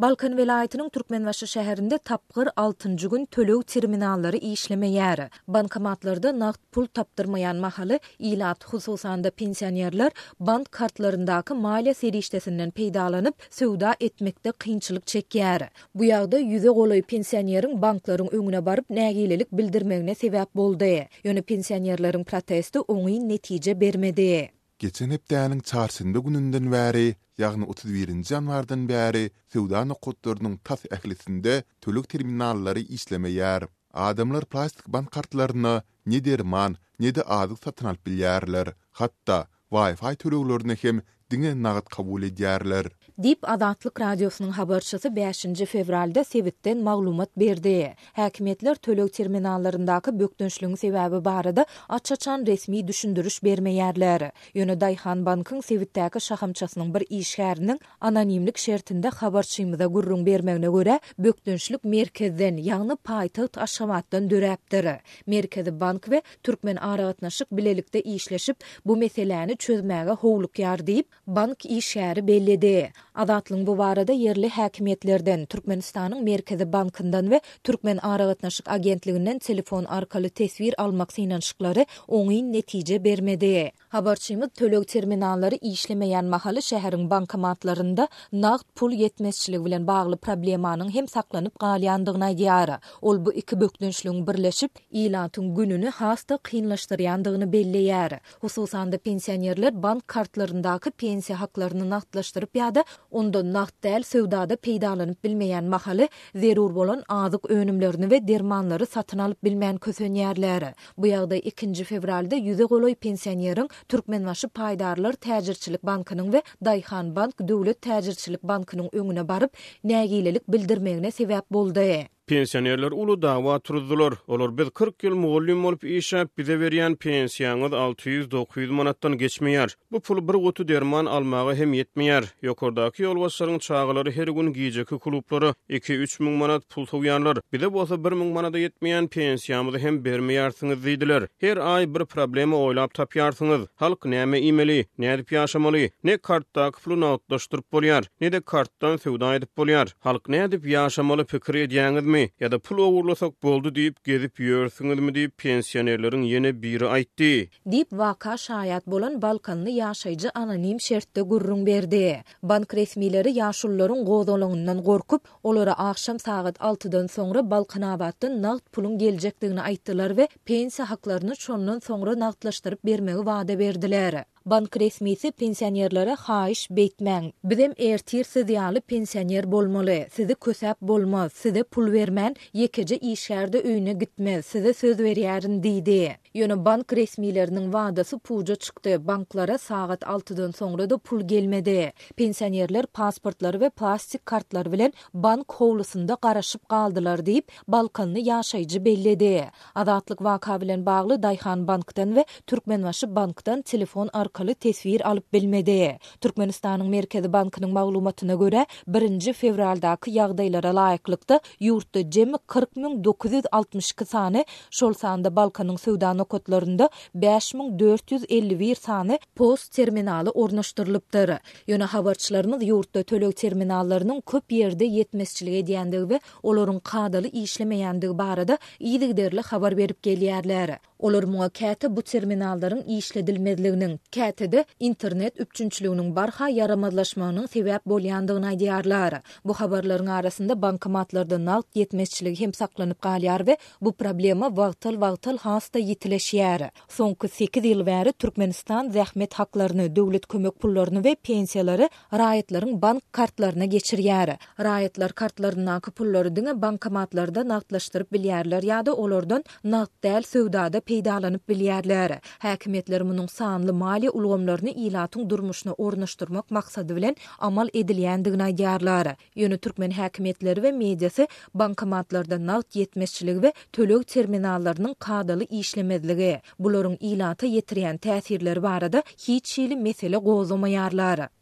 Balkan welaýatynyň Türkmenbaşy şäherinde tapgyr altynjy gün töleg terminallary işlemeýär. Bankomatlarda nagt pul tapdyrmaýan mahaly, ilat, hususan-da, pensionerler bank kartlaryndaky maliýe serişdesinden peýdalanyp, söwda etmekde kynçylyk çekýär. Bu ýagdaý ýüze golaý pensioneriň banklaryň öňüne baryp nägilelik bildirmegine sebäp boldy. Ýöne pensionerleriň protesti oňyn netije bermedi. Geçen hepdäniň çarşenbe gününden bäri, ýagny otuz birinji ýanwardan bäri söwda nokatlarynyň tas ählisinde töleg terminallary işlemeýär. Adamlar plastik bank kartlaryna ne derman, ne-de azyk satyn alyp bilýärler. Hatda Wi-Fi töleglerini hem diňe nagt kabul edýärler. Diýip, Azatlyk Radiosynyň habarçysy bäşinji fewralda sebitden maglumat berdi. Häkimiýetler töleg terminallaryndaky bökdençligiň sebäbi barada aç-açan resmi düşündiriş bermeýärler. Ýöne Daýhanbankyň sebitdäki şahamçasynyň bir işgäriniň anonimlik şertinde habarçymyza gürrüň bermegine görä, bökdençlik merkezden, ýagny paýtagt Aşgabatdan döräpdir. Merkezi bank we Türkmenaragatnaşyk bilelikde işleşip, bu meseläni çözmäge howlukýar diýip, bank işgäri belledi. Azatlygyň bu barada ýerli häkimiýetlerden, Türkmenistanyň Merkezi bankyndan we Türkmenaragatnaşyk agentliginden telefon arkaly teswir almak synanyşyklary oňyn netije bermedi. Habarçymyz töleg terminallary işlemeýän mahaly şäheriň bankomatlarynda nagt pul ýetmezçiligi bilen bagly problemanyň hem saklanyp galýandygyny aýdýar. Ol bu iki bökdençligiň birleşip, ilatyň gününi has-da kynlaşdyrýandygyny belleýär. Hususan-da, pensionerler bank kartlaryndaky pensiýa haklaryny nagtlaşdyryp ýa-da ondan nagt däl söwdada peýdalanyp bilmeýän mahaly, zerur bolan azyk önümlerini we dermanlary satyn alyp bilmän kösenýärler. Bu ýagdaý ikinji fewralda ýüze golaý pensioneriň Türkmenbaşy paýdarlar täjirçilik bankynyň we Daýhanbank döwlet täjirçilik bankynyň öňüne baryp, nägilelik bildirmegine sebäp boldy. Pensionerler uly dawa turuzdylar. Olar biz kyrk ýyl mugallym bolup işläp, bize berýän pensiýaňyz alty ýüz, dokuz ýüz manatdan geçmeýär. Bu pul bir guty derman almaga hem ýetmeýär. Ýokardaky ýolbaşçylaryň çagalary her gün gijeki klublara iki, üç müň manat pul sowýarlar. Bize bolsa bir müň manada ýetmeýän pensiýamyzy hem bermeýärsiňiz diýdiler. Her aý bir problema oýlap tapýarsyňyz. Halk näme iýmeli, nädip ýaşamaly? Ne kartdaky puly nagtlaşdyryp bolýar, ne-de kartdan söwda edip bolýar. Halk nädip ýaşamaly pikir edýäňizmi ýa-da pul ogurlasak boldy diýip gezip ýörsüňizmi diýip pensionerleriň ýene biri aýtdy. Diýip, waka şaýat bolan balkanly ýaşaýjy anonim şertde gürrüň berdi. Bank resmileri ýaşulularyň gozgalaňyndan gorkup, olara agşam sagat altydan soňra Balkanabatdan nagt puluň geljekdigini aýtdylar we pensiýa haklaryny şondan soňra nagtlaşdyryp bermegi wada berdiler. Bank resmisi pensionerlere haýyş beýtmäň, bizem ertir siz ýaly pensioner bolmaly, sizi kösäp bolmaz, size pul bermän ýekeje işgärde öýüne gitmez, size söz berýärin diýdi. Ýöne bank resmileriniň wadasy puja çykdy, banklara sagat altydan soňra-da pul gelmedi. Pensionerler pasportlary we plastik kartlary bilen bank howlusynda garaşyp galdylar diýip, balkanly ýaşaýjy belledi. Azatlyk waka bilen bagly Daýhanbankdan we Türkmenbaşy bankdan telefon arkaly teswir alyp bilmedi. Türkmenistanyň Merkezi bankynyň maglumatyna görä, birinji fewraldaky ýagdaýlara laýyklykda, ýurtda jemi kyrk müň dokuz ýüz altmyş iki sany, şol sanda Balkanyň söwda nokatlarynda bäş müň dört ýüz elli bir sany, pos terminaly ornaşdyrylypdyr. Ýöne habarçylarymyz ýurtda töleg terminallarynyň köp ýerde ýetmezçilik edýändigi we olaryň kadaly işlemeýändigi barada yzygiderli habar berip gelýärler. Olar muňa käte bu terminallaryň işledilmezliginiň, käte-de internet üpjünçiliginiň barha ýaramazlaşmagynyň sebäp bolýandygyny aýdýarlar. Bu habarlaryň arasynda bankomatlarda nagt ýetmezçiligi hem saklanyp galýar we bu problema wagtal-wagtal has-da ýitileşýär. Soňky sekiz ýyl bäri Türkmenistan zähmet haklaryny, döwlet kömek pullaryny we pensiýalary raýatlaryň bank kartlaryna geçirýär. Raýatlar kartlaryndaky pullary diňe bankomatlarda nagtlaşdyryp bilýärler ýa-da olardan nagt däl söwdada peýdalanyp bilýärler. Häkimiýetler munuň sanly maliýe ulgamlaryny ilatyň durmuşyna ornaşdyrmak maksady bilen amal edilýändigini aýdýarlar. Ýöne türkmen häkimiýetleri we mediasy bankomatlarda nagt ýetmezçiligi we töleg terminallarynyň kadaly işlemezligi, bularyň ilata ýetirýän täsirleri barada hiç hili mesele gozgamaýarlar.